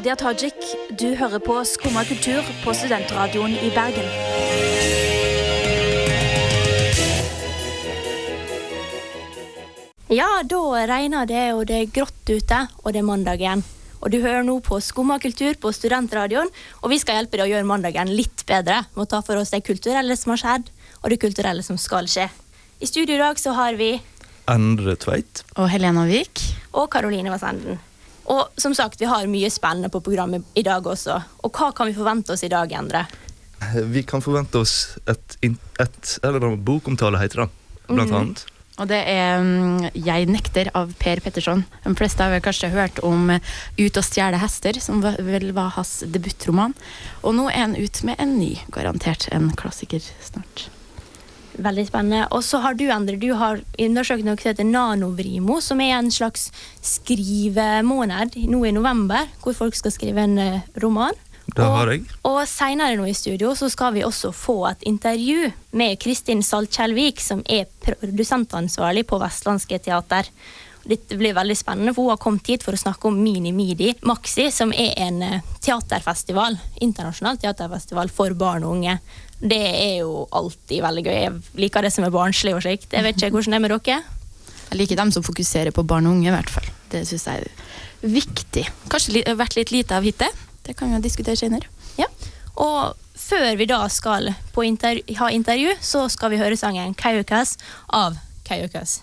Hadia Tajik. Du hører på Skumma kultur på studentradioen i Bergen. Ja, da regner det, og det er grått ute, og det er mandag igjen. Og du hører nå på Skumma kultur på studentradioen, og vi skal hjelpe deg å gjøre mandagen litt bedre med å ta for oss det kulturelle som har skjedd, og det kulturelle som skal skje. I studio i dag så har vi Endre Tveit. Og Helena Vik. og Karoline Vassenden. Og som sagt, vi har mye spennende på programmet i dag også. Og hva kan vi forvente oss i dag, Endre? Vi kan forvente oss et, et eller annet bokomtale, heter det. Blant annet. Og det er mm, 'Jeg nekter' av Per Petterson. De fleste har vel kanskje hørt om eh, 'Ut og stjele hester', som vel var hans debutroman. Og nå er han ut med en ny, garantert en klassiker snart. Veldig spennende. Og så har du, Endre, du har undersøkt noe som heter Nanovrimo, som er en slags skrivemåned nå i november, hvor folk skal skrive en eh, roman. Det har jeg. Og senere nå i studio så skal vi også få et intervju med Kristin Saltkjellvik, som er produsentansvarlig på Vestlandske Teater. Dette blir veldig spennende, for hun har kommet hit for å snakke om Mini Midi Maxi, som er en eh, teaterfestival, internasjonal teaterfestival for barn og unge. Det er jo alltid veldig gøy. Jeg liker det som er barnslig og slikt. Jeg vet ikke hvordan det er med dere. Jeg liker dem som fokuserer på barn og unge, i hvert fall. Det syns jeg er viktig. Kanskje li vært litt lite av hittil. Det kan vi diskutere senere. Ja. Og før vi da skal på inter ha intervju, så skal vi høre sangen Kaukas av Kaukas.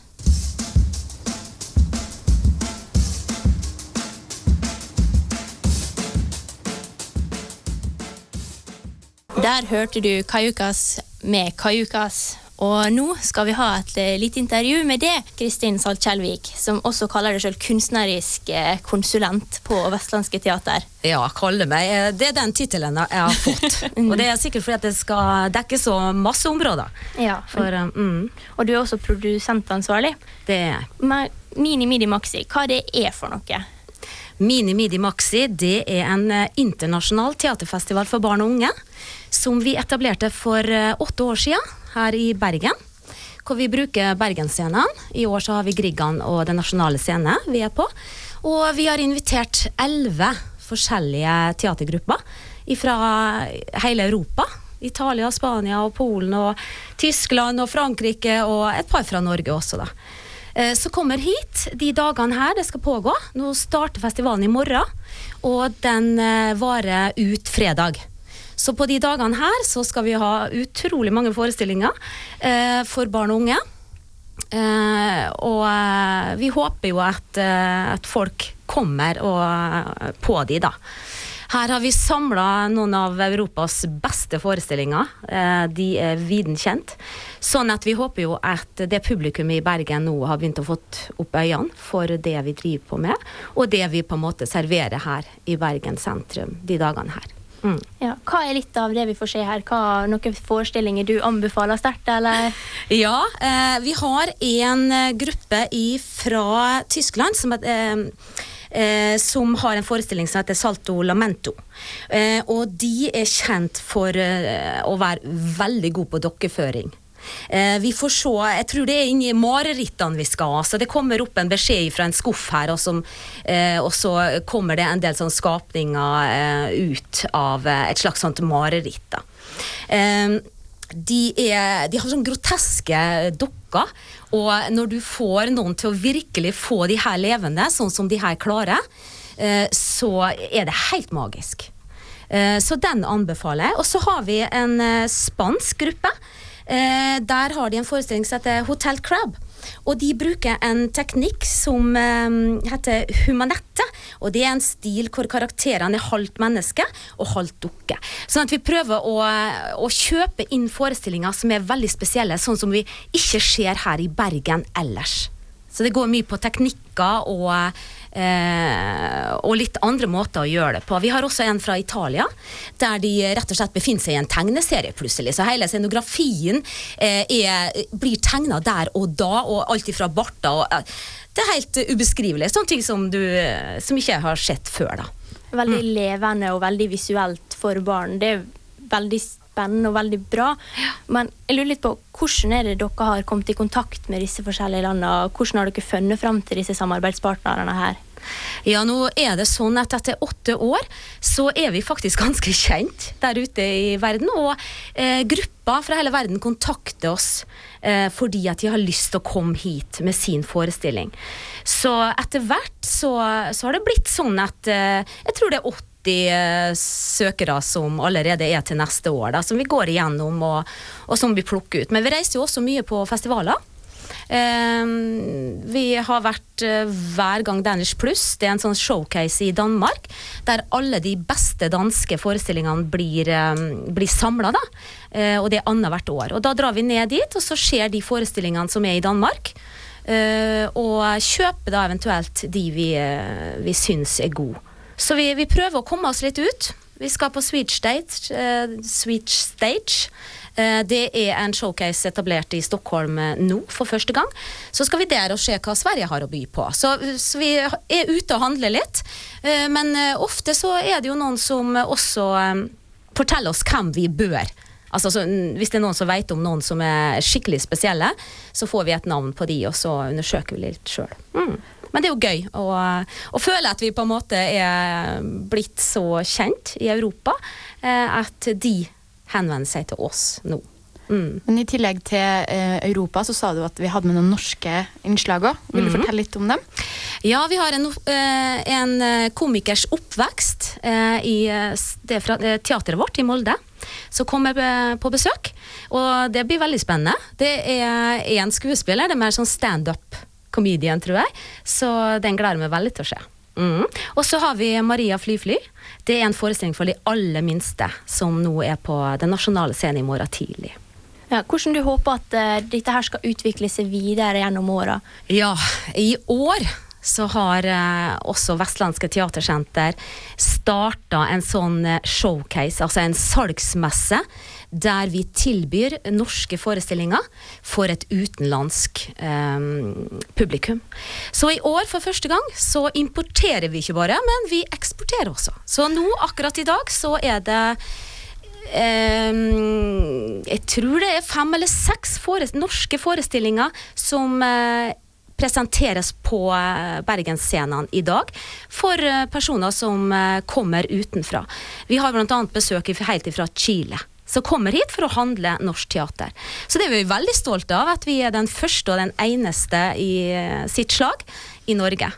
Der hørte du Kajukas med Kajukas. Og nå skal vi ha et eh, lite intervju med det, Kristin Saltkjellvik, som også kaller deg selv kunstnerisk eh, konsulent på Vestlandske Teater. Ja, kalle meg. eh, Det er den tittelen jeg har fått. Og det er sikkert fordi at det skal dekke så masse områder. Ja, For, mm, Og du er også produsentansvarlig. det er jeg. Mini Midi Maxi, hva det er for noe? Mini Midi Maxi det er en internasjonal teaterfestival for barn og unge. Som vi etablerte for eh, åtte år siden her i Bergen. Hvor vi bruker Bergensscenen. I år så har vi Griggan og Den nasjonale scene vi er på. Og vi har invitert elleve forskjellige teatergrupper fra hele Europa. Italia, Spania og Polen og Tyskland og Frankrike og et par fra Norge også, da. Eh, Så kommer hit de dagene her det skal pågå. Nå starter festivalen i morgen, og den eh, varer ut fredag. Så på de dagene her så skal vi ha utrolig mange forestillinger eh, for barn og unge. Eh, og eh, vi håper jo at, eh, at folk kommer og, eh, på de, da. Her har vi samla noen av Europas beste forestillinger. Eh, de er viden kjent. Sånn at vi håper jo at det publikummet i Bergen nå har begynt å fått opp øynene for det vi driver på med, og det vi på en måte serverer her i Bergen sentrum de dagene her. Mm. Ja, hva er litt av det vi får se her? Hva, noen forestillinger du anbefaler sterkt, eller? Ja, eh, vi har en eh, gruppe fra Tyskland som, eh, eh, som har en forestilling som heter Salto Lamento. Eh, og de er kjent for eh, å være veldig gode på dokkeføring. Eh, vi får se, jeg tror det er inni marerittene vi skal. Så det kommer opp en beskjed fra en skuff her, og, som, eh, og så kommer det en del sånn skapninger eh, ut av et slags sånt mareritt. da. De, er, de har sånn groteske dukker. og når du får noen til å virkelig få de her levende, sånn som de her klarer, så er det helt magisk. Så den anbefaler jeg. Og så har vi en spansk gruppe. Eh, Der har de en forestilling som heter Hotel Crab. Og de bruker en teknikk som eh, heter humanette. Og det er en stil hvor karakterene er halvt menneske og halvt dukke. Sånn at vi prøver å, å kjøpe inn forestillinger som er veldig spesielle, sånn som vi ikke ser her i Bergen ellers. Så det går mye på teknikker og, eh, og litt andre måter å gjøre det på. Vi har også en fra Italia, der de rett og slett befinner seg i en tegneserie plutselig. Så hele scenografien eh, er, blir tegna der og da, og alt ifra barter og eh, Det er helt ubeskrivelig. Sånne ting som du eh, som ikke har sett før, da. Veldig levende og veldig visuelt for barn. Det er veldig spennende og veldig bra. Men jeg lurer litt på hvordan er det dere har kommet i kontakt med disse forskjellige landene? Hvordan har dere funnet fram til disse samarbeidspartnerne her? Ja, nå er det sånn at etter åtte år så er vi faktisk ganske kjent der ute i verden. Og eh, grupper fra hele verden kontakter oss eh, fordi at de har lyst til å komme hit med sin forestilling. Så etter hvert så, så har det blitt sånn at eh, jeg tror det er åtte 50 eh, søkere som allerede er til neste år, da, som vi går igjennom og, og som vi plukker ut. Men vi reiser jo også mye på festivaler. Ehm, vi har vært eh, hver gang Danish Plus. Det er en sånn showcase i Danmark der alle de beste danske forestillingene blir, um, blir samla. Eh, og det er annethvert år. Og Da drar vi ned dit, og så ser de forestillingene som er i Danmark. Og kjøper da eventuelt de vi, vi syns er gode. Så vi, vi prøver å komme oss litt ut. Vi skal på Switch Stage. Uh, Switch Stage. Uh, Det er en showcase etablert i Stockholm eh, nå for første gang. Så skal vi der og se hva Sverige har å by på. Så, så vi er ute og handler litt. Uh, Men eh, ofte så er det jo noen som også um, forteller oss hvem vi bør. Altså, så, hvis det er noen som vet om noen som er skikkelig spesielle, så får vi et navn på de, og så undersøker vi litt sjøl. Men det er jo gøy å, å føle at vi på en måte er blitt så kjent i Europa eh, at de henvender seg til oss nå. Mm. Men i tillegg til eh, Europa, så sa du at vi hadde med noen norske innslag òg. Vil du fortelle litt om dem? Ja, vi har en, eh, en eh, komikers oppvekst eh, i eh, det fra teateret vårt i Molde. Som kommer på besøk. Og det blir veldig spennende. Det er en skuespiller, det er mer sånn standup-comedian, tror jeg. Så den gleder meg veldig til å se. Mm. Og så har vi Maria Flyfly. Det er en forestilling for de aller minste, som nå er på Den nasjonale scenen i morgen tidlig. Ja, hvordan du håper at uh, dette her skal utvikle seg videre gjennom åra? Ja, i år så har eh, også Vestlandske Teatersenter starta en sånn eh, showcase, altså en salgsmesse, der vi tilbyr norske forestillinger for et utenlandsk um, publikum. Så i år for første gang så importerer vi ikke bare, men vi eksporterer også. Så nå, akkurat i dag, så er det um, jeg tror det er fem eller seks forest norske forestillinger som eh, presenteres på eh, Bergensscenene i dag for eh, personer som eh, kommer utenfra. Vi har bl.a. besøk helt fra Chile. Som kommer hit for å handle norsk teater. Så det er vi veldig stolte av, at vi er den første og den eneste i sitt slag i Norge.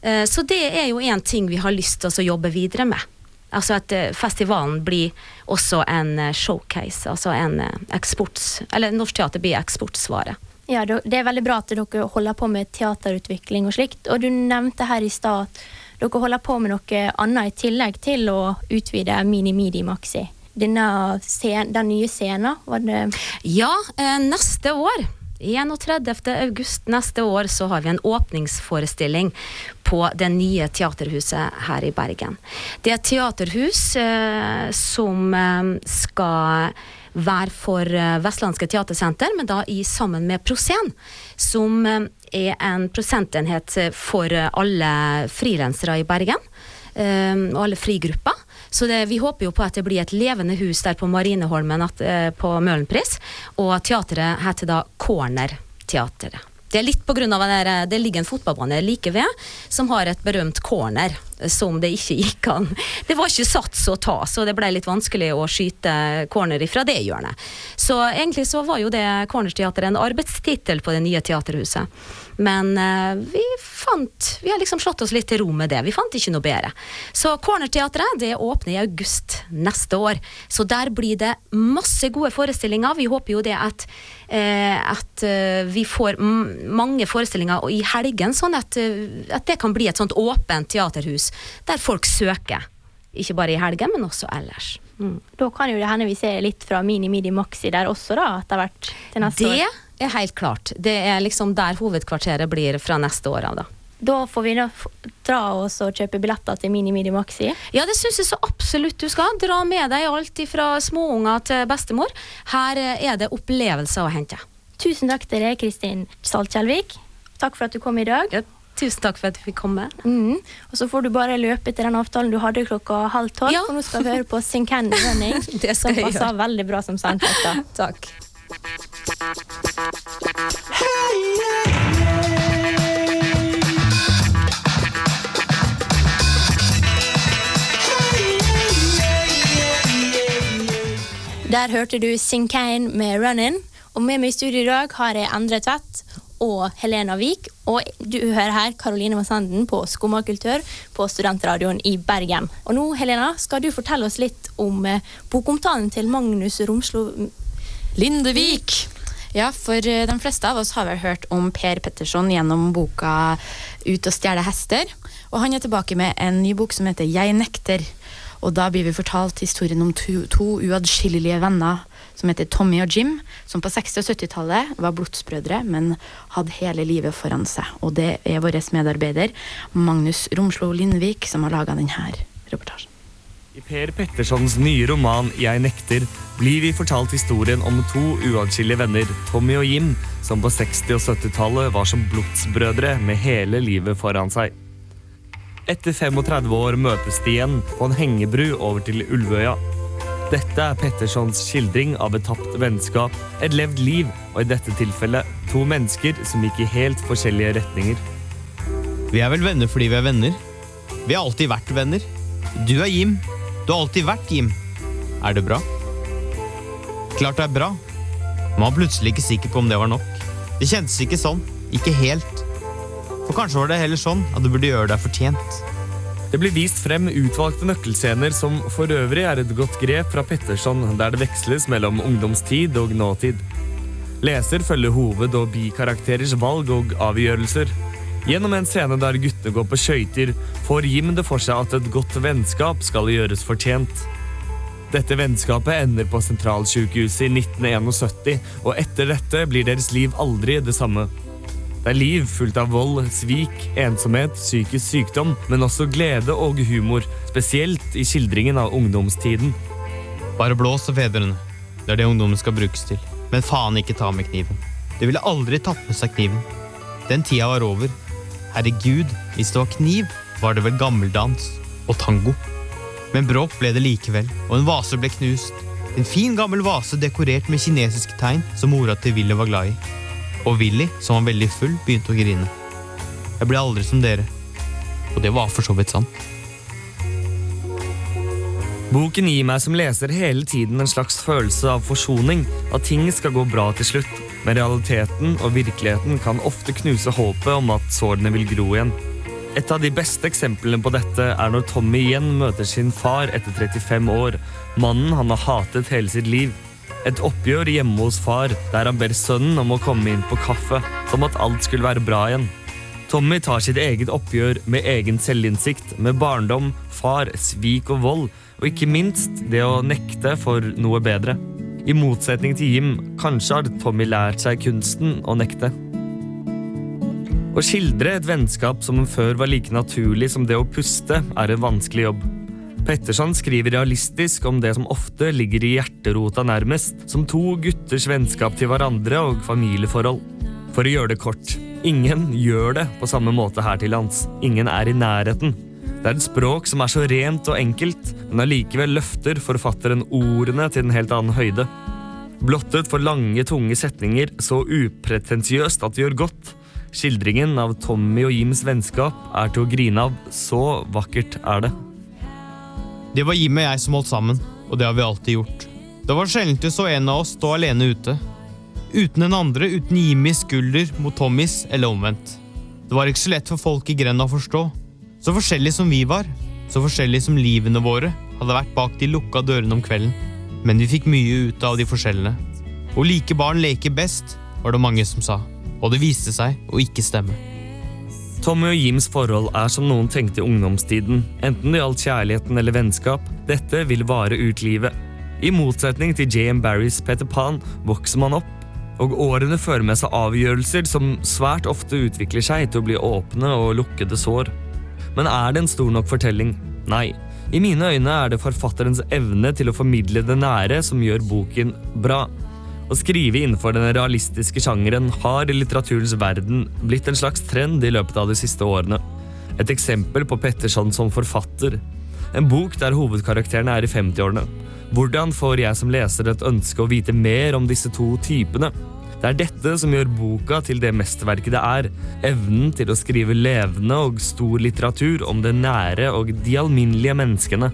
Så det er jo en ting vi har lyst til å jobbe videre med. Altså at festivalen blir også en showcase, altså en eksports... Eller norsk teater blir eksportsvare. Ja, Det er veldig bra at dere holder på med teaterutvikling og slikt. Og du nevnte her i stad at dere holder på med noe annet i tillegg til å utvide Mini Midi Maxi. Denne scen den nye scenen, var det Ja, eh, neste år, 31. august neste år, så har vi en åpningsforestilling på det nye teaterhuset her i Bergen. Det er et teaterhus eh, som eh, skal være for eh, Vestlandske Teatersenter, men da i sammen med Proscen, som eh, er en prosentenhet for eh, alle frilansere i Bergen. og alle frigrupper. Så det, vi håper jo på at det blir et levende hus der på Marineholmen eh, på Møhlenpris. Og teateret heter da Corner-teateret. Det er litt av at det, det ligger en fotballbane like ved, som har et berømt corner, eh, som det ikke gikk an. Det var ikke sats å ta, så det ble litt vanskelig å skyte corner ifra det hjørnet. Så egentlig så var jo det Cornerteatret en arbeidstittel på det nye teaterhuset. Men eh, vi fant Vi har liksom slått oss litt til ro med det. Vi fant ikke noe bedre. Så Cornerteatret det åpner i august neste år. Så der blir det masse gode forestillinger. Vi håper jo det at, eh, at eh, vi får mange forestillinger i helgen, sånn at, at det kan bli et sånt åpent teaterhus der folk søker. Ikke bare i helgen, men også ellers. Mm. Da kan jo det hende vi ser litt fra Mini Midi Maxi der også, da, etter hvert til neste Det år. Er helt klart. Det er liksom der hovedkvarteret blir fra neste år av, da. Da får vi da dra oss og kjøpe billetter til Mini Midi Maxi. Ja, det syns jeg så absolutt du skal. Dra med deg alt fra småunger til bestemor. Her eh, er det opplevelser å hente. Tusen takk til deg, Kristin Saltkjellvik. Takk for at du kom i dag. Ja, tusen takk for at du fikk komme. Mm. Og så får du bare løpe til den avtalen du hadde klokka halv tolv, Ja. for nå skal vi høre på Sing Candy Running. Det skal som passer veldig bra som soundtrack. Takk. Der hørte du Sing Kane med Runnin'. Og med meg i studio i dag har jeg Endre Tvedt og Helena Vik. Og du hører her Karoline Vassenden på Skummakultur på Studentradioen i Bergen. Og nå, Helena, skal du fortelle oss litt om eh, bokomtalen til Magnus Romslo Lindevik. Ja, for eh, de fleste av oss har vel hørt om Per Petterson gjennom boka Ut og stjele hester. Og han er tilbake med en ny bok som heter Jeg nekter. Og da blir vi fortalt historien om to, to uatskillelige venner som heter Tommy og Jim, som på 60- og 70-tallet var blodsbrødre, men hadde hele livet foran seg. Og det er vår medarbeider Magnus Romslo Lindvik som har laga denne reportasjen. I Per Pettersons nye roman 'Jeg nekter' blir vi fortalt historien om to uatskillelige venner, Tommy og Jim, som på 60- og 70-tallet var som blodsbrødre med hele livet foran seg. Etter 35 år møtes de igjen på en hengebru over til Ulvøya. Dette er Pettersons skildring av et tapt vennskap, et levd liv, og i dette tilfellet to mennesker som gikk i helt forskjellige retninger. Vi er vel venner fordi vi er venner. Vi har alltid vært venner. Du er Jim. Du har alltid vært Jim. Er det bra? Klart det er bra. Man var plutselig ikke sikker på om det var nok. Det kjentes ikke sånn. Ikke helt. For kanskje var det heller sånn at du burde gjøre deg fortjent. Det blir vist frem utvalgte nøkkelscener som for øvrig er et godt grep fra Petterson, der det veksles mellom ungdomstid og nåtid. Leser følger hoved- og bikarakterers valg og avgjørelser. Gjennom en scene der guttene går på skøyter, får Jim det for seg at et godt vennskap skal gjøres fortjent. Dette vennskapet ender på sentralsykehuset i 1971, og etter dette blir deres liv aldri det samme. Det er liv fullt av vold, svik, ensomhet, psykisk sykdom, men også glede og humor, spesielt i skildringen av ungdomstiden. Bare blås og fedrene. Det er det ungdommen skal brukes til. Men faen ikke ta med kniven. De ville aldri tatt med seg kniven. Den tida var over. Herregud, hvis det var kniv, var det vel gammeldans og tango. Men bråk ble det likevel, og en vase ble knust. En fin, gammel vase dekorert med kinesiske tegn som mora til Willy var glad i. Og Willy, som var veldig full, begynte å grine. Jeg ble aldri som dere. Og det var for så vidt sant. Boken gir meg som leser hele tiden en slags følelse av forsoning, at ting skal gå bra til slutt, men realiteten og virkeligheten kan ofte knuse håpet om at sårene vil gro igjen. Et av de beste eksemplene på dette er når Tommy igjen møter sin far etter 35 år, mannen han har hatet hele sitt liv. Et oppgjør hjemme hos far, der han ber sønnen om å komme inn på kaffe, som at alt skulle være bra igjen. Tommy tar sitt eget oppgjør med egen selvinnsikt, med barndom, far, svik og vold, og ikke minst det å nekte for noe bedre. I motsetning til Jim, kanskje har Tommy lært seg kunsten å nekte. Å skildre et vennskap som før var like naturlig som det å puste, er en vanskelig jobb. Petterson skriver realistisk om det som ofte ligger i hjerterota nærmest, som to gutters vennskap til hverandre og familieforhold. For å gjøre det kort, ingen gjør det på samme måte her til lands. Ingen er i nærheten. Det er et språk som er så rent og enkelt, men allikevel løfter forfatteren ordene til en helt annen høyde. Blottet for lange, tunge setninger så upretensiøst at det gjør godt. Skildringen av Tommy og Jims vennskap er til å grine av. Så vakkert er det. Det var Jim og jeg som holdt sammen, og det har vi alltid gjort. Det var sjelden du så en av oss stå alene ute. Uten den andre, uten Jimmys skulder mot Tommys, eller omvendt. Det var ikke så lett for folk i grenda å forstå. Så forskjellig som vi var, så forskjellig som livene våre hadde vært bak de lukka dørene om kvelden. Men vi fikk mye ut av de forskjellene. Hvor like barn leker best, var det mange som sa. Og det viste seg å ikke stemme. Tommy og Jims forhold er som noen tenkte i ungdomstiden. Enten det gjaldt kjærligheten eller vennskap. Dette vil vare ut livet. I motsetning til J.M. Barrys Peter Pan vokser man opp, og årene fører med seg avgjørelser som svært ofte utvikler seg til å bli åpne og lukkede sår. Men er det en stor nok fortelling? Nei. I mine øyne er det forfatterens evne til å formidle det nære som gjør boken bra. Å skrive innenfor den realistiske sjangeren har i litteraturens verden blitt en slags trend i løpet av de siste årene. Et eksempel på Petterson som forfatter. En bok der hovedkarakterene er i 50-årene. Hvordan får jeg som leser et ønske å vite mer om disse to typene? Det er dette som gjør boka til det mesterverket det er. Evnen til å skrive levende og stor litteratur om det nære og de alminnelige menneskene.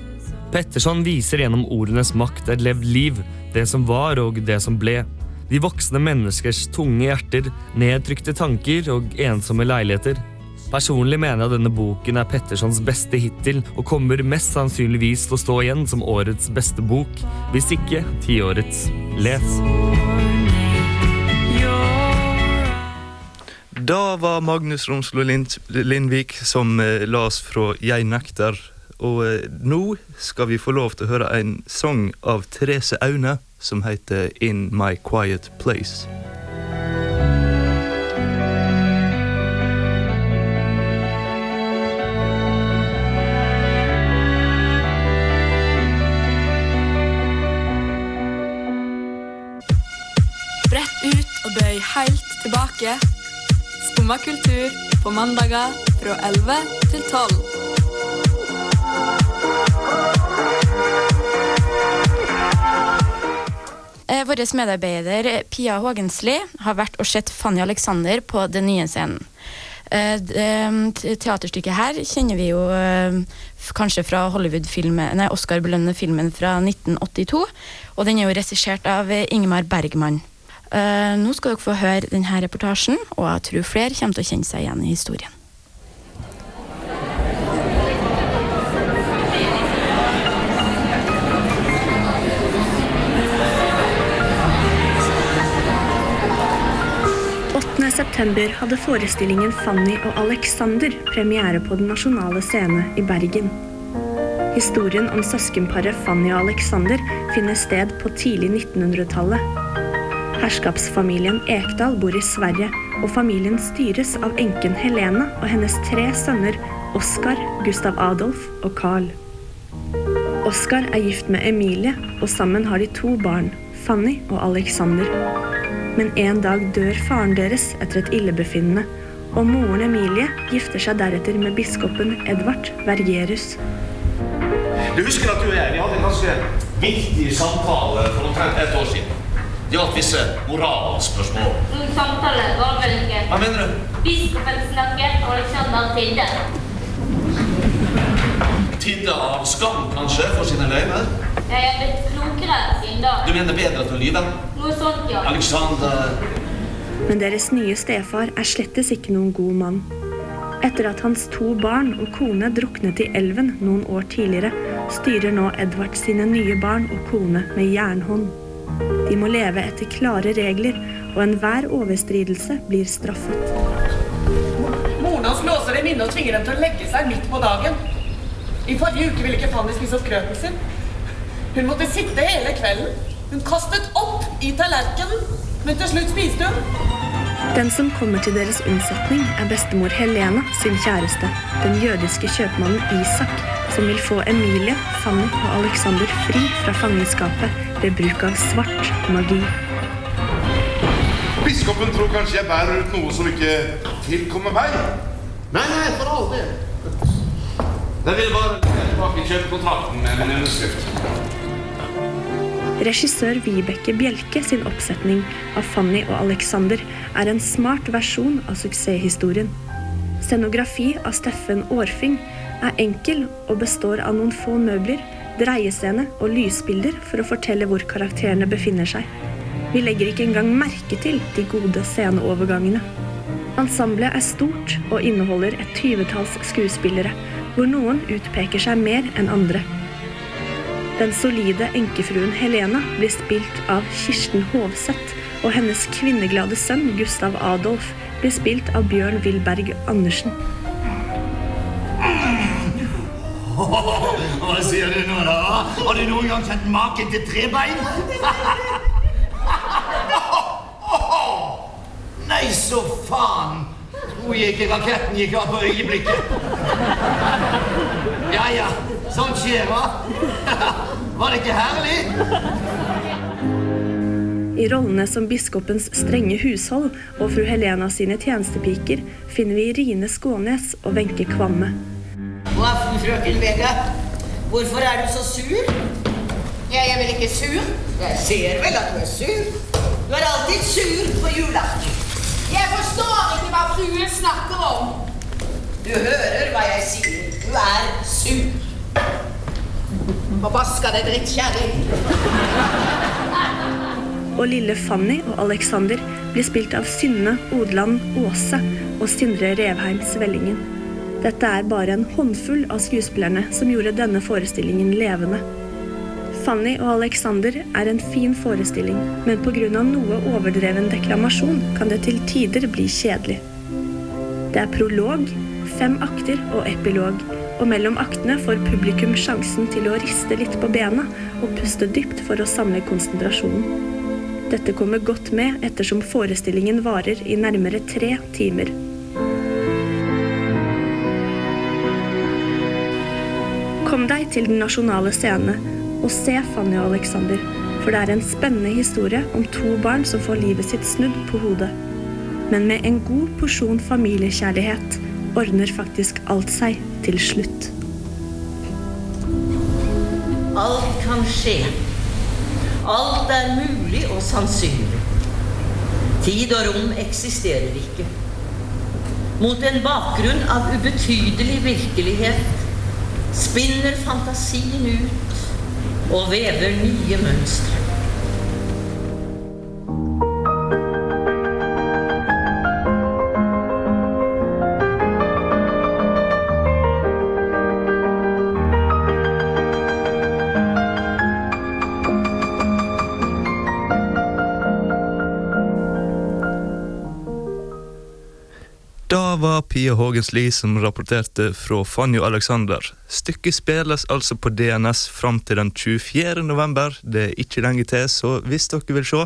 Petterson viser gjennom ordenes makt et levd liv, det som var og det som ble. De voksne menneskers tunge hjerter, nedtrykte tanker og ensomme leiligheter. Personlig mener jeg denne boken er Pettersons beste hittil, og kommer mest sannsynligvis til å stå igjen som årets beste bok, hvis ikke tiårets. Les! Da var Magnus Romslo Lind Lindvik som eh, las fra Jeg nekter. Og eh, nå skal vi få lov til å høre en sang av Therese Aune som heter In My Quiet Place. Brett ut og bøy helt tilbake. Skumma kultur på mandager fra 11 til 12. Eh, Vår medarbeider Pia Hågensli har vært og sett Fanny Alexander på Den nye scenen. Eh, eh, te- Teaterstykket her kjenner vi jo kanskje fra Hollywood-filmen, Oscar-belønnede filmen fra 1982. Og den er jo regissert av Ingemar Bergman. Eh, Nå skal dere få høre denne reportasjen, og jeg tror flere kommer til å kjenne seg igjen i historien. september hadde forestillingen Fanny og Alexander premiere på Den nasjonale scene i Bergen. Historien om søskenparet Fanny og Alexander finner sted på tidlig 1900-tallet. Herskapsfamilien Ekdal bor i Sverige, og familien styres av enken Helene og hennes tre sønner Oskar, Gustav Adolf og Carl. Oskar er gift med Emilie, og sammen har de to barn, Fanny og Alexander. Men en dag dør faren deres etter et illebefinnende, og moren Emilie gifter seg deretter med biskopen Edvard Vergerus. Du husker at du og jeg vi hadde en ganske viktig samtale for omtrent et år siden. Det gjaldt visse moralspørsmål. Samtale var vel ikke Hva mener du? Biskopen snakket, og Alexander tidde. Tidde av skam, kanskje, for sine løgner? Jeg er blitt klokere siden da. Du mener bedre til å lyve? Noe sånt, ja. Alexander Men deres nye stefar er slettes ikke noen god mann. Etter at hans to barn og kone druknet i elven noen år tidligere, styrer nå Edvard sine nye barn og kone med jernhånd. De må leve etter klare regler, og enhver overstridelse blir straffet. Moren hans låser dem inne og tvinger dem til å legge seg midt på dagen. I forrige uke ville ikke Fanny spise opp grøten sin. Hun måtte sitte hele kvelden. Hun kastet opp i tallerkenen, men til slutt spiste hun. Den som kommer til deres unnsetning, er bestemor Helena sin kjæreste, den jødiske kjøpmannen Isak, som vil få Emilie, Fanny og Alexander fri fra fangenskapet ved bruk av svart magi. Biskopen tror kanskje jeg bærer ut noe som ikke tilkommer meg. Nei, nei, for all del. Den vil bare tilbake kjøpekontrakten med min underskrift. Regissør Vibeke Bjelke sin oppsetning av Fanny og Alexander er en smart versjon av suksesshistorien. Scenografi av Steffen Aarfing er enkel og består av noen få møbler, dreiescene og lysbilder for å fortelle hvor karakterene befinner seg. Vi legger ikke engang merke til de gode sceneovergangene. Ensemblet er stort og inneholder et tyvetalls skuespillere, hvor noen utpeker seg mer enn andre. Den solide enkefruen Helena blir spilt av Kirsten Hovseth, og hennes kvinneglade sønn Gustav Adolf blir spilt av Bjørn Wilberg Andersen. Hva sier du nå, da? Har du noen gang kjent maken til trebein? Nei, så faen! Tror jeg ikke raketten gikk av på øyeblikket. Ja, ja. Sånt skjer, hva? Var det ikke herlig? I rollene som biskopens strenge hushold og fru Helena sine tjenestepiker finner vi Rine Skånes og Wenche Kvamme. God aften, frøken Vega. Hvorfor er du så sur? Jeg er vel ikke sur? Jeg ser vel at du er sur. Du er alltid sur på julaften. Jeg forstår ikke hva fruen snakker om. Du hører hva jeg sier. Du er sur. Forbaska deg drittkjerring. Og lille Fanny og Alexander blir spilt av Synne Odland Aase og Sindre Revheim Svellingen. Dette er bare en håndfull av skuespillerne som gjorde denne forestillingen levende. Fanny og Alexander er en fin forestilling, men pga. noe overdreven deklamasjon kan det til tider bli kjedelig. Det er prolog, fem akter og epilog, og mellom aktene får publikum sjansen til å riste litt på bena og puste dypt for å samle konsentrasjonen. Dette kommer godt med ettersom forestillingen varer i nærmere tre timer. Kom deg til Den nasjonale scene og se Fanny og Alexander, for det er en spennende historie om to barn som får livet sitt snudd på hodet. Men med en god porsjon familiekjærlighet ordner faktisk alt seg til slutt. Alt kan skje. Alt er mulig og sannsynlig. Tid og rom eksisterer ikke. Mot en bakgrunn av ubetydelig virkelighet spinner fantasien ut og vever nye mønstre. Pia Hågensli som rapporterte fra Fanny og Alexander. Stykket spilles altså på DNS fram til den 24. november. Det er ikke lenge til, så hvis dere vil se,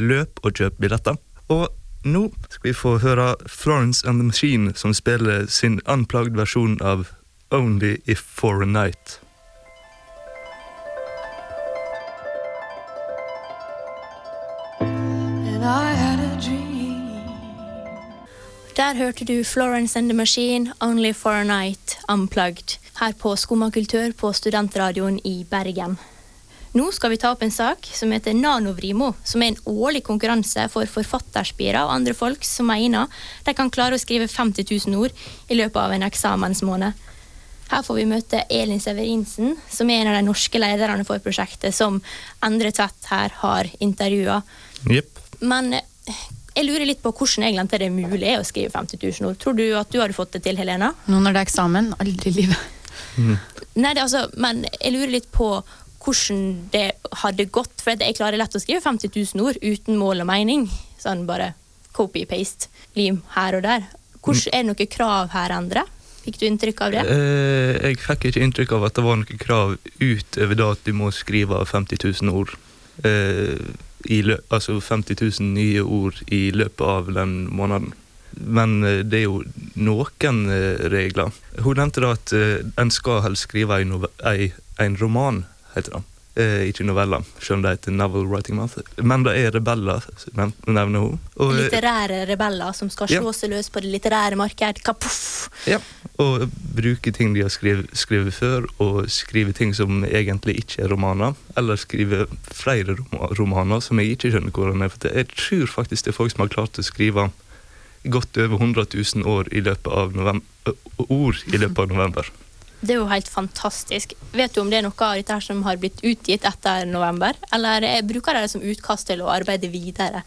løp og kjøp billetter. Og nå skal vi få høre Florence and the Machine som spiller sin unplugged versjon av Only If For A Night. Der hørte du Florence and the Machine, Only for a Night, Unplugged, her på Skummakultur på Studentradioen i Bergen. Nå skal vi ta opp en sak som heter Nanovrimo, som er en årlig konkurranse for forfatterspirer og andre folk som mener de kan klare å skrive 50 000 ord i løpet av en eksamensmåned. Her får vi møte Elin Severinsen, som er en av de norske lederne for prosjektet, som Endre Tvedt her har intervjua. Yep. Men jeg lurer litt på hvordan egentlig det er mulig å skrive 50 000 ord. Tror du at du hadde fått det til, Helena? Nå når det er eksamen, aldri i livet. Nei, det, altså, men jeg lurer litt på hvordan det hadde gått. For jeg klarer lett å skrive 50 000 ord uten mål og mening. Sånn bare copy-paste, lim her og der. Hvordan, er det noen krav her, Endre? Fikk du inntrykk av det? Eh, jeg fikk ikke inntrykk av at det var noen krav utover det at du må skrive 50 000 ord. Eh, altså 50 000 nye ord i løpet av den måneden. Men eh, det er jo noen eh, regler. Hun nevnte da at eh, en skal helst skrive en, en roman, heter det. Eh, ikke noveller, selv om det heter Novel Writing Month. Men det er rebeller, nev- nevner hun. Og, eh, Litterære rebeller som skal slå seg løs på det litterære marked. Kapuff! Ja, og bruke ting de har skrevet, skrevet før, og skrive ting som egentlig ikke er romaner. Eller skrive flere roma- romaner som jeg ikke skjønner hvordan er. For jeg tror faktisk det er folk som har klart å skrive godt over 100 000 år i løpet av november, ord i løpet av november. Det er jo helt fantastisk. Vet du om det er noe av dette her som har blitt utgitt etter november? Eller bruker dere det som utkast til å arbeide videre?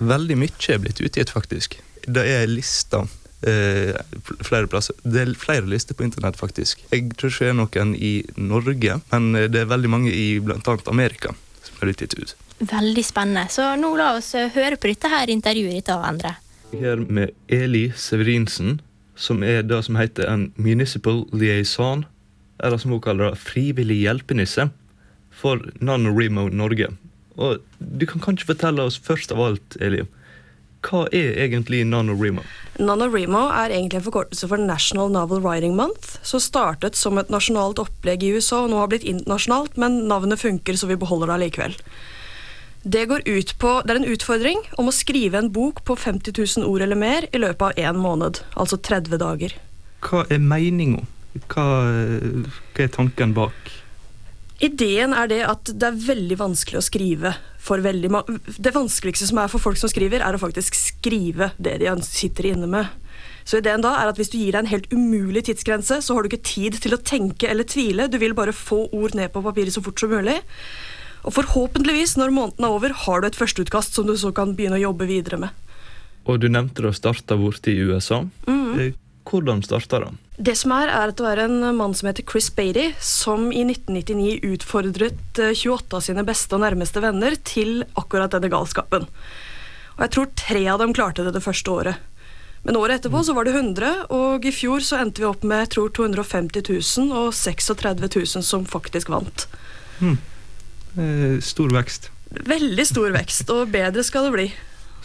Veldig mye er blitt utgitt, faktisk. Det er lister eh, flere plasser. Det er flere lister på internett, faktisk. Jeg tror ikke det er noen i Norge, men eh, det er veldig mange i bl.a. Amerika som er utgitt ut. Veldig spennende. Så nå la oss eh, høre på dette her intervjuet ditt av Endre. Her med Eli Severinsen, som er det som heter en municipal liaison, eller som hun kaller det, frivillig hjelpenisse, for NaNoWriMo Norge. Og du kan kanskje fortelle oss først av alt, Eli, hva er egentlig NaNoWriMo? NaNoWriMo er egentlig en forkortelse for National Novel Writing Month, som startet som et nasjonalt opplegg i USA og nå har blitt internasjonalt, men navnet funker, så vi beholder det allikevel. Det går ut på, det er en utfordring om å skrive en bok på 50 000 ord eller mer i løpet av én måned, altså 30 dager. Hva er meninga? Hva, hva er tanken bak? Ideen er det at det er veldig vanskelig å skrive for veldig mange Det vanskeligste som er for folk som skriver, er å faktisk skrive det de sitter inne med. Så ideen da er at hvis du gir deg en helt umulig tidsgrense, så har du ikke tid til å tenke eller tvile, du vil bare få ord ned på papiret så fort som mulig. Og forhåpentligvis, når måneden er over, har du et førsteutkast som du så kan begynne å jobbe videre med. Og du nevnte det starte borte i USA. Eh, Hvordan starta det? Det som er, er at det var en mann som heter Chris Beatty, som i 1999 utfordret eh, 28 av sine beste og nærmeste venner til akkurat denne galskapen. Og jeg tror tre av dem klarte det det første året. Men året etterpå så var det 100, og i fjor så endte vi opp med jeg tror 250 000 og 36 000 som faktisk vant. Hm. Eh, stor vekst. Veldig stor vekst, og bedre skal det bli.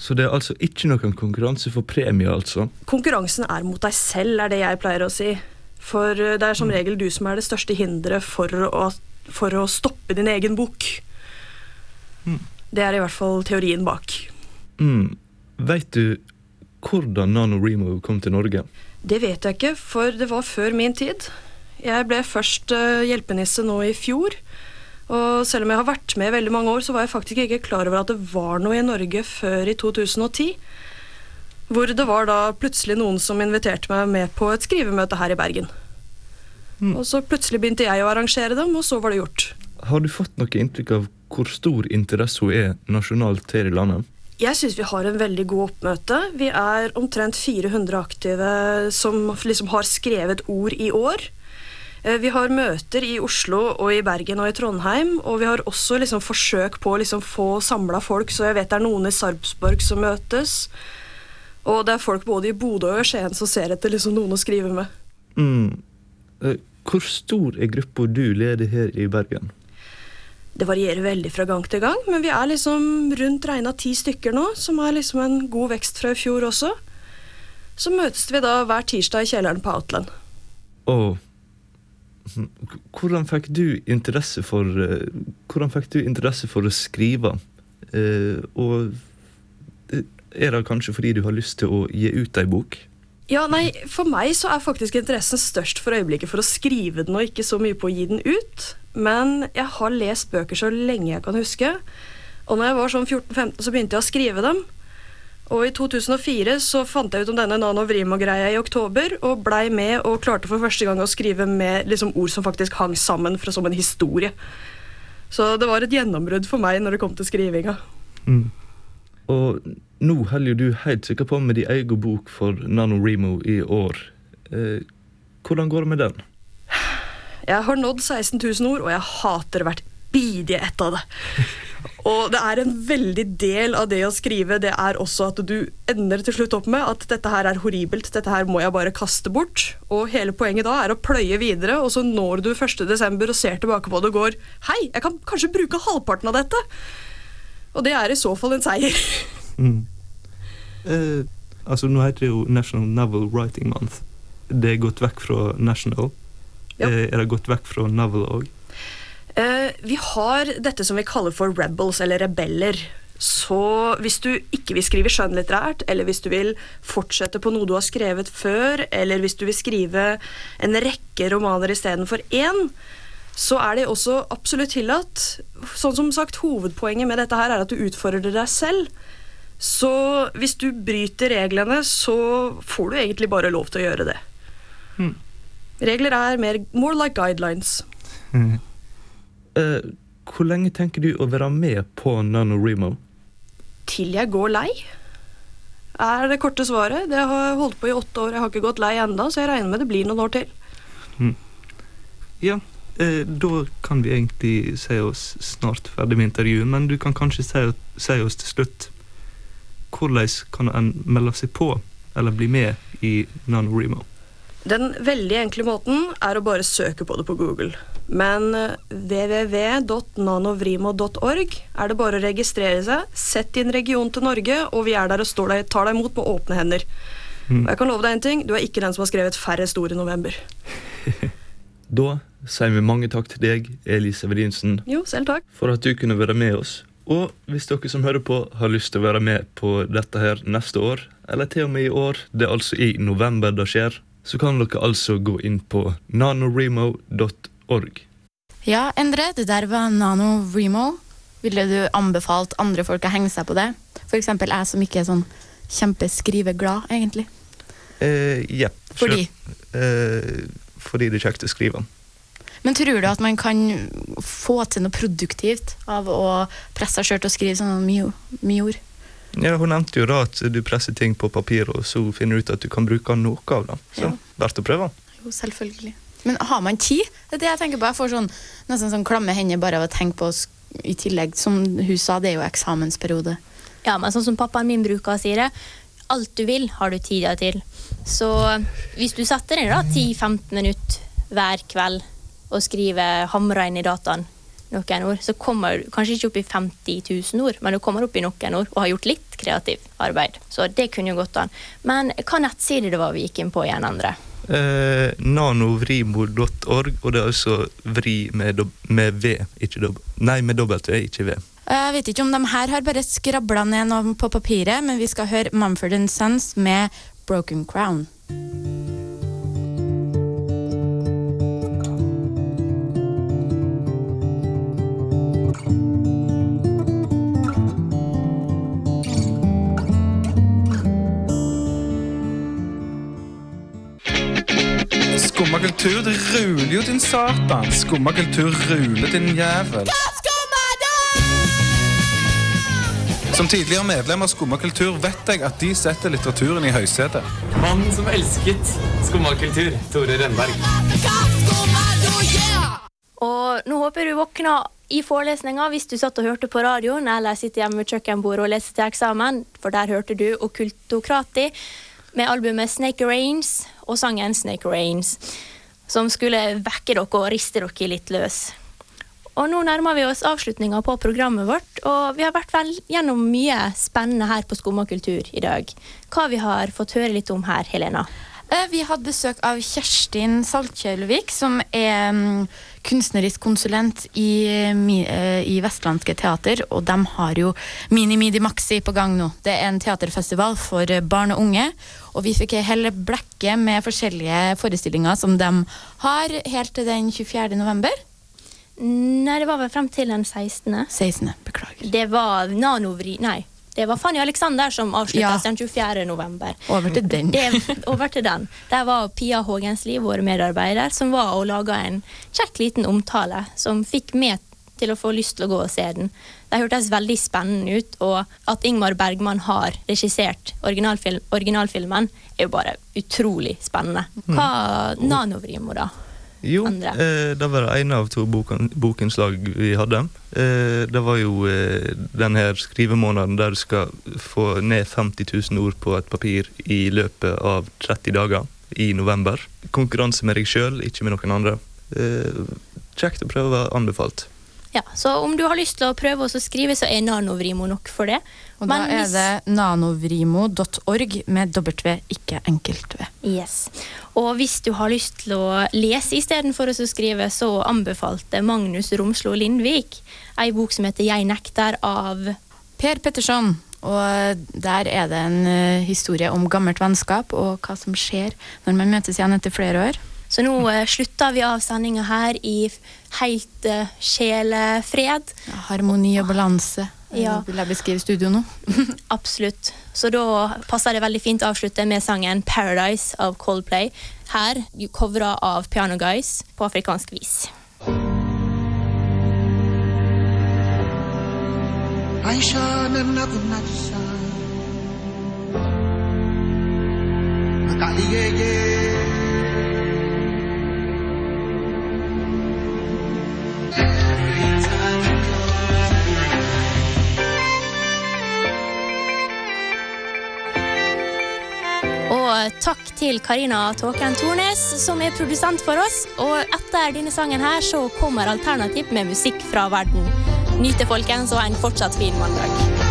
Så det er altså ikke noen konkurranse for premie, altså? Konkurransen er mot deg selv, er det jeg pleier å si. For eh, det er som regel du som er det største hinderet for å, for å stoppe din egen bok. Mm. Det er i hvert fall teorien bak. Mm. Veit du hvordan NaNoWriMo kom til Norge? Det vet jeg ikke, for det var før min tid. Jeg ble først eh, hjelpenisse nå i fjor. Og selv om jeg har vært med i veldig mange år, så var jeg faktisk ikke klar over at det var noe i Norge før i 2010. Hvor det var da plutselig noen som inviterte meg med på et skrivemøte her i Bergen. Og så plutselig begynte jeg å arrangere dem, og så var det gjort. Har du fått noe inntrykk av hvor stor interesse hun er nasjonalt her i landet? Jeg syns vi har en veldig god oppmøte. Vi er omtrent 400 aktive som liksom har skrevet ord i år. Eh, Vi har møter i Oslo og i Bergen og i Trondheim, og vi har også liksom forsøk på å liksom få samla folk, så jeg vet det er noen i Sarpsborg som møtes. Og det er folk både i Bodø og Skien som ser etter liksom noen å skrive med. Mm. Eh, Hvor stor er gruppa du leder her i Bergen? Det varierer veldig fra gang til gang, men vi er liksom rundt regna ti stykker nå, som er liksom en god vekst fra i fjor også. Så møtes vi da hver tirsdag i kjelleren på Outland. Og hvordan fikk du interesse for eh, Hvordan fikk du interesse for å skrive? Eh, og eh, er det kanskje fordi du har lyst til å gi ut ei bok? Ja, nei, For meg så er faktisk interessen størst for øyeblikket for å skrive den, og ikke så mye på å gi den ut. Men jeg har lest bøker så lenge jeg kan huske. Og når jeg var sånn 14-15, så begynte jeg å skrive dem. Og i 2004 så fant jeg ut om denne Nano Vrimo-greia i oktober, og blei med og klarte for første gang å skrive med liksom, ord som faktisk hang sammen fra, som en historie. Så det var et gjennombrudd for meg når det kom til skrivinga. Mm. Og nå holder du helt sikkert på med din egen bok for NaNoWriMo i år. Eh, hvordan går det med den? Jeg har nådd 16 000 ord, og jeg hater hvert bidige ett av det. Og det er en veldig del av det å skrive, det er også at du ender til slutt opp med at dette her er horribelt, dette her må jeg bare kaste bort. Og hele poenget da er å pløye videre, og så når du 1. desember og ser tilbake på det og går Hei, jeg kan kanskje bruke halvparten av dette. Og det er i så fall en seier. Mm. Eh, altså, nå heter det jo National Novel Writing Month. Det er gått vekk fra National. Ja. Eh, er det gått vekk fra Novel òg? Eh, vi har dette som vi kaller for rebels, eller rebeller. Så hvis du ikke vil skrive skjønnlitterært, eller hvis du vil fortsette på noe du har skrevet før, eller hvis du vil skrive en rekke romaner istedenfor én, så er det også absolutt tillatt. Sånn som sagt, Hovedpoenget med dette her er at du utfordrer deg selv. Så hvis du bryter reglene, så får du egentlig bare lov til å gjøre det. Regler er mer more like guidelines. Eh, hvor lenge tenker du å være med på NaNoWriMo? Til jeg går lei, er det korte svaret. Det har jeg holdt på i åtte år, jeg har ikke gått lei enda, så jeg regner med det blir noen år til. Ja, eh, da kan vi egentlig si oss snart ferdig med intervjuet, men du kan kanskje si, si oss til slutt hvordan kan en melde seg på eller bli med i NaNoWriMo? Den veldig enkle måten er å bare søke på det på Google. Men eh, www.nanovrimo.org er det bare å registrere seg, sett din region til Norge, og vi er der og står deg, tar deg imot med åpne hender. Og jeg kan love deg en ting, du er ikke den som har skrevet færrest ord i november. Da sier vi mange takk til deg, Elise Vedinsen, Jo, selv takk. for at du kunne være med oss. Og hvis dere som hører på har lyst til å være med på dette her neste år, eller til og med i år, det er altså i november det skjer, så kan dere altså gå inn på nanoremo.org. Ja, Endre, det der var Nano Remo. Ville du anbefalt andre folk å henge seg på det? For eksempel jeg som ikke er sånn kjempeskriveglad, egentlig. Eh, ja. Fordi? Eh, fordi det er kjekt å skrive. Men tror du at man kan få til noe produktivt av å presse seg sjøl til å skrive sånn mye, mye ord? Ja, Hun nevnte jo da at du presser ting på papir, og så finner du ut at du kan bruke noe av det. Så verdt å prøve. Jo, selvfølgelig. Men har man tid? Det er det jeg tenker på. Jeg får sånn, nesten sånn klamme hender bare av å tenke på oss i tillegg. Som hun sa, det er jo eksamensperiode. Ja, men sånn som pappaen min bruker å si det, alt du vil, har du tida til. Så hvis du setter ned da 10-15 minutter hver kveld og skriver hamra inn i dataen noen ord, så kommer du kanskje ikke opp i 50 000 ord, men du kommer opp i noen ord og har gjort litt kreativt arbeid. Så det kunne jo gått an. Men hva nettside det var vi gikk inn på igjen, Endre? Eh, nanovrimor.org, og det er altså vri med, med V, ikke dob Nei, med dobbelt V, ikke V. Jeg vet ikke om de her har bare skrabla ned noe på papiret, men vi skal høre Mumford Sons med Broken Crown. Skumma kultur, det ruler jo, din satan. Skumma kultur ruler, din jævel. Som tidligere medlem av Skumma kultur vet jeg at de setter litteraturen i høysetet. Mannen som elsket skummakultur, Tore Rønberg. Og nå håper du våkna i forelesninga hvis du satt og hørte på radioen, eller sitter hjemme ved kjøkkenbordet og leser til eksamen, for der hørte du Okkultokrati med albumet Snake Rains og sangen Snake Rains, som skulle vekke dere og riste dere litt løs. Og nå nærmer vi oss avslutninga på programmet vårt, og vi har vært gjennom mye spennende her på Skumma kultur i dag. Hva vi har fått høre litt om her, Helena? Eh, Vi hadde besøk av Kjerstin Saltkjølvik, som er mm, kunstnerisk konsulent i, eh, eh, i Vestlandske Teater. Og de har jo Mini Midi Maxi på gang nå. Det er en teaterfestival for barn og unge. Og vi fikk hele blekket med forskjellige forestillinger som de har helt til den 24. november. Nei, det var vel frem til den 16. 16. Beklager. Det var Nanovri... Nei. Det var Fanny Alexander som avslutta Ja. den 24. november. Over til den. Det, over til den. Der var Pia Hågensli, vår medarbeider, som var og laga en kjekk liten omtale som fikk meg til å få lyst til å gå og se den. Det hørtes veldig spennende ut, og at Ingmar Bergman har regissert originalfilm, originalfilmen, er jo bare utrolig spennende. Hva Nanovrimo, da? Jo, eh, det var det ene av to boken, bokenslag vi hadde. Eh, det var jo eh, den her skrivemåneden der du skal få ned 50 000 ord på et papir i løpet av 30 dager i november. Konkurranse med deg sjøl, ikke med noen andre. Eh, kjekt å prøve, anbefalt. Ja, så om du har lyst til å prøve å skrive, så er Nanovrimo nok for det. Og da er det nanovrimo.org med W, ikke enkelt V. Yes. Og hvis du har lyst til å lese istedenfor å skrive, så anbefalte Magnus Romslo Lindvik ei bok som heter Jeg nekter av Per Petterson. Og der er det en eh, historie om gammelt vennskap og hva som skjer når man møtes igjen etter flere år. Så nå eh, slutter vi av sendinga her i helt eh, sjelefred. Harmoni og balanse. Ja. Vil jeg beskrive studio nå? Absolutt. Så da passer det veldig fint å avslutte med sangen 'Paradise' av Coldplay. Her covra av Piano Guys på afrikansk vis. Aisha nana kunatsa Og takk til Karina Tåken Tornes, som er produsent for oss. Og etter denne sangen her så kommer Alternativ med musikk fra verden. Nyt det, folkens, og ha en fortsatt fin mandag.